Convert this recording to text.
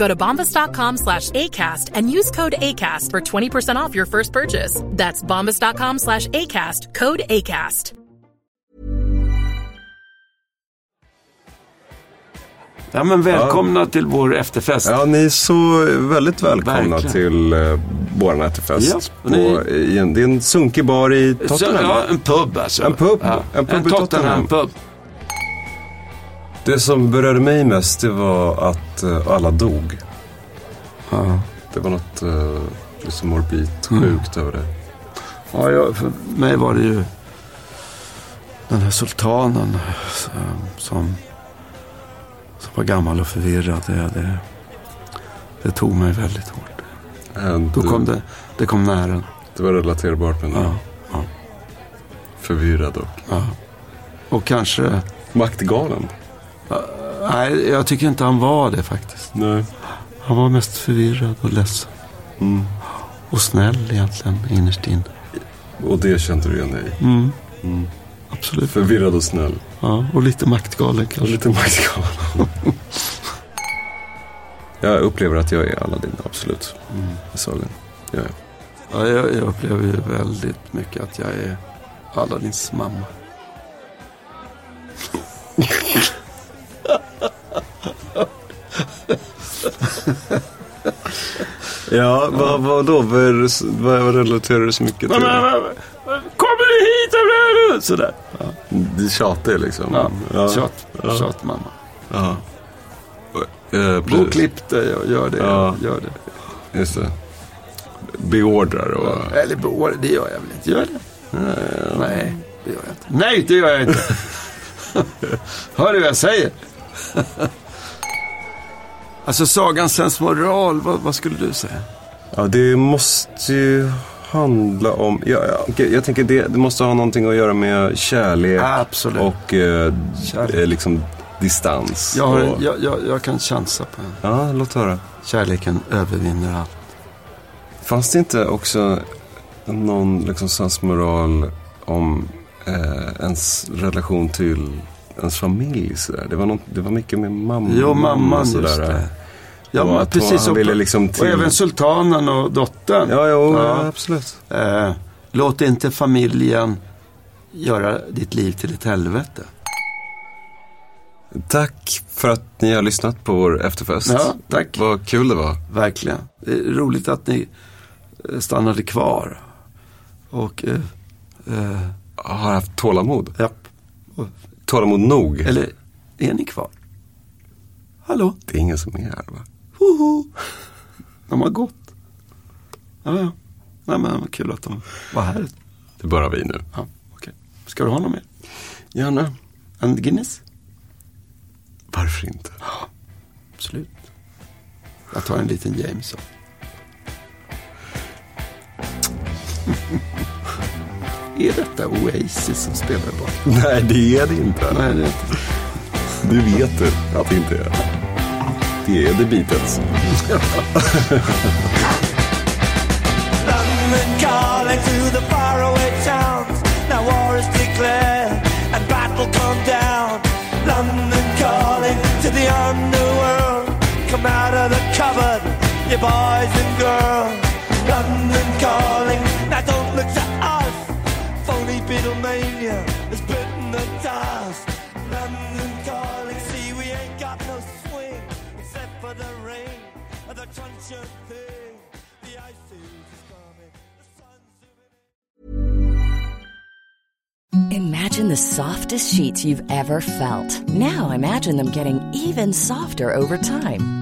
Go to bombas.com slash ACAST and use code ACAST for 20% off your first purchase. That's bombas.com slash ACAST, code ACAST. Ja, men välkomna till vår efterfest. Ja, ni är så väldigt välkomna Verkligen. till uh, vår efterfest. Ja, på, ni- i en, det är en sunkig bar i Så, Tottenham. ja, va? en pub alltså. En pub. Ja. En pub i Tottenham. pub. Det som berörde mig mest det var att eh, alla dog. Ja. Det var något uh, liksom morbid Mm. sjukt över det. Ja, jag, för mig var det ju den här sultanen eh, som, som var gammal och förvirrad. Det, det, det tog mig väldigt hårt. Eh, Då kom det, det kom nära. Det var relaterbart men Ja, ja, förvirrad och ja. Och kanske... maktgalen. Nej, jag tycker inte han var det faktiskt. Nej. Han var mest förvirrad och ledsen. Mm. Och snäll egentligen, innerst inne. Och det kände du igen dig. Mm. Mm. Absolut. Förvirrad och snäll. Ja, och lite maktgalen Och kanske. lite maktgalen. jag upplever att jag är Aladdin, absolut. Mm. I sagan. Ja, ja. Ja, jag, jag upplever ju väldigt mycket att jag är Aladdins mamma. Ja, vad, vad då? Vad, vad, relaterar du så mycket till? Kommer du hit? eller? Sådär. Det tjatar liksom. Ja, tjat, Ja. tjat mamma. Ja. Eh, Gå och klipp dig och gör det. Ja. Gör det. Just det. Beordrar och... Eller beår, det gör jag väl inte? Gör det? Nej, det gör jag inte. Nej, det gör jag inte. Hör du vad jag säger? Alltså sagans sensmoral, vad, vad skulle du säga? Ja, det måste ju handla om... Ja, ja, jag tänker det, det måste ha någonting att göra med kärlek Absolut. och eh, Kärlek. eh, liksom distans. Jag, har, och, jag, jag, jag kan chansa på en. Ja, låt höra. Kärleken övervinner allt. Fanns det inte också någon liksom sensmoral om eh, ens relation till ens familj? Sådär? Det, var något, det var mycket med mamma. Jo, mamman och just sådär. det. Ja, Och att precis. och- ville liksom Och till- även sultanen och dottern. Ja, jo, Ja. ja. absolut. Eh, låt inte familjen göra ditt liv till ett helvete. Tack för att ni har lyssnat på vår efterfest. Ja, tack. Vad kul det var. Verkligen. Det är roligt att ni eh, stannade kvar. Och, eh, eh, Har haft tålamod. japp. Tålamod nog. eller, är ni kvar? Hallå? Det är ingen som är här va? Hoho. De har gått. Ja, ja. Nej, men vad kul att de var här. Det är bara vi nu. Ja, okej. Ska du ha något mer? Gärna. En Guinness? Varför inte? Absolut. Jag tar en liten Jameson. Är detta Oasis som spelar bort? Nej, det är det inte. Nej, det är inte. Du vet det, att det inte är. Det är The Beatles. London calling to the faraway towns. Now war is declared and battle come down. London calling to the underworld. Come out of the cupboard, you boys and girls. Beatlemania has bitten the dust. London calling, see we ain't got no swing except for the rain and the truncheon thing. The ice is coming. Imagine the softest sheets you've ever felt. Now imagine them getting even softer over time.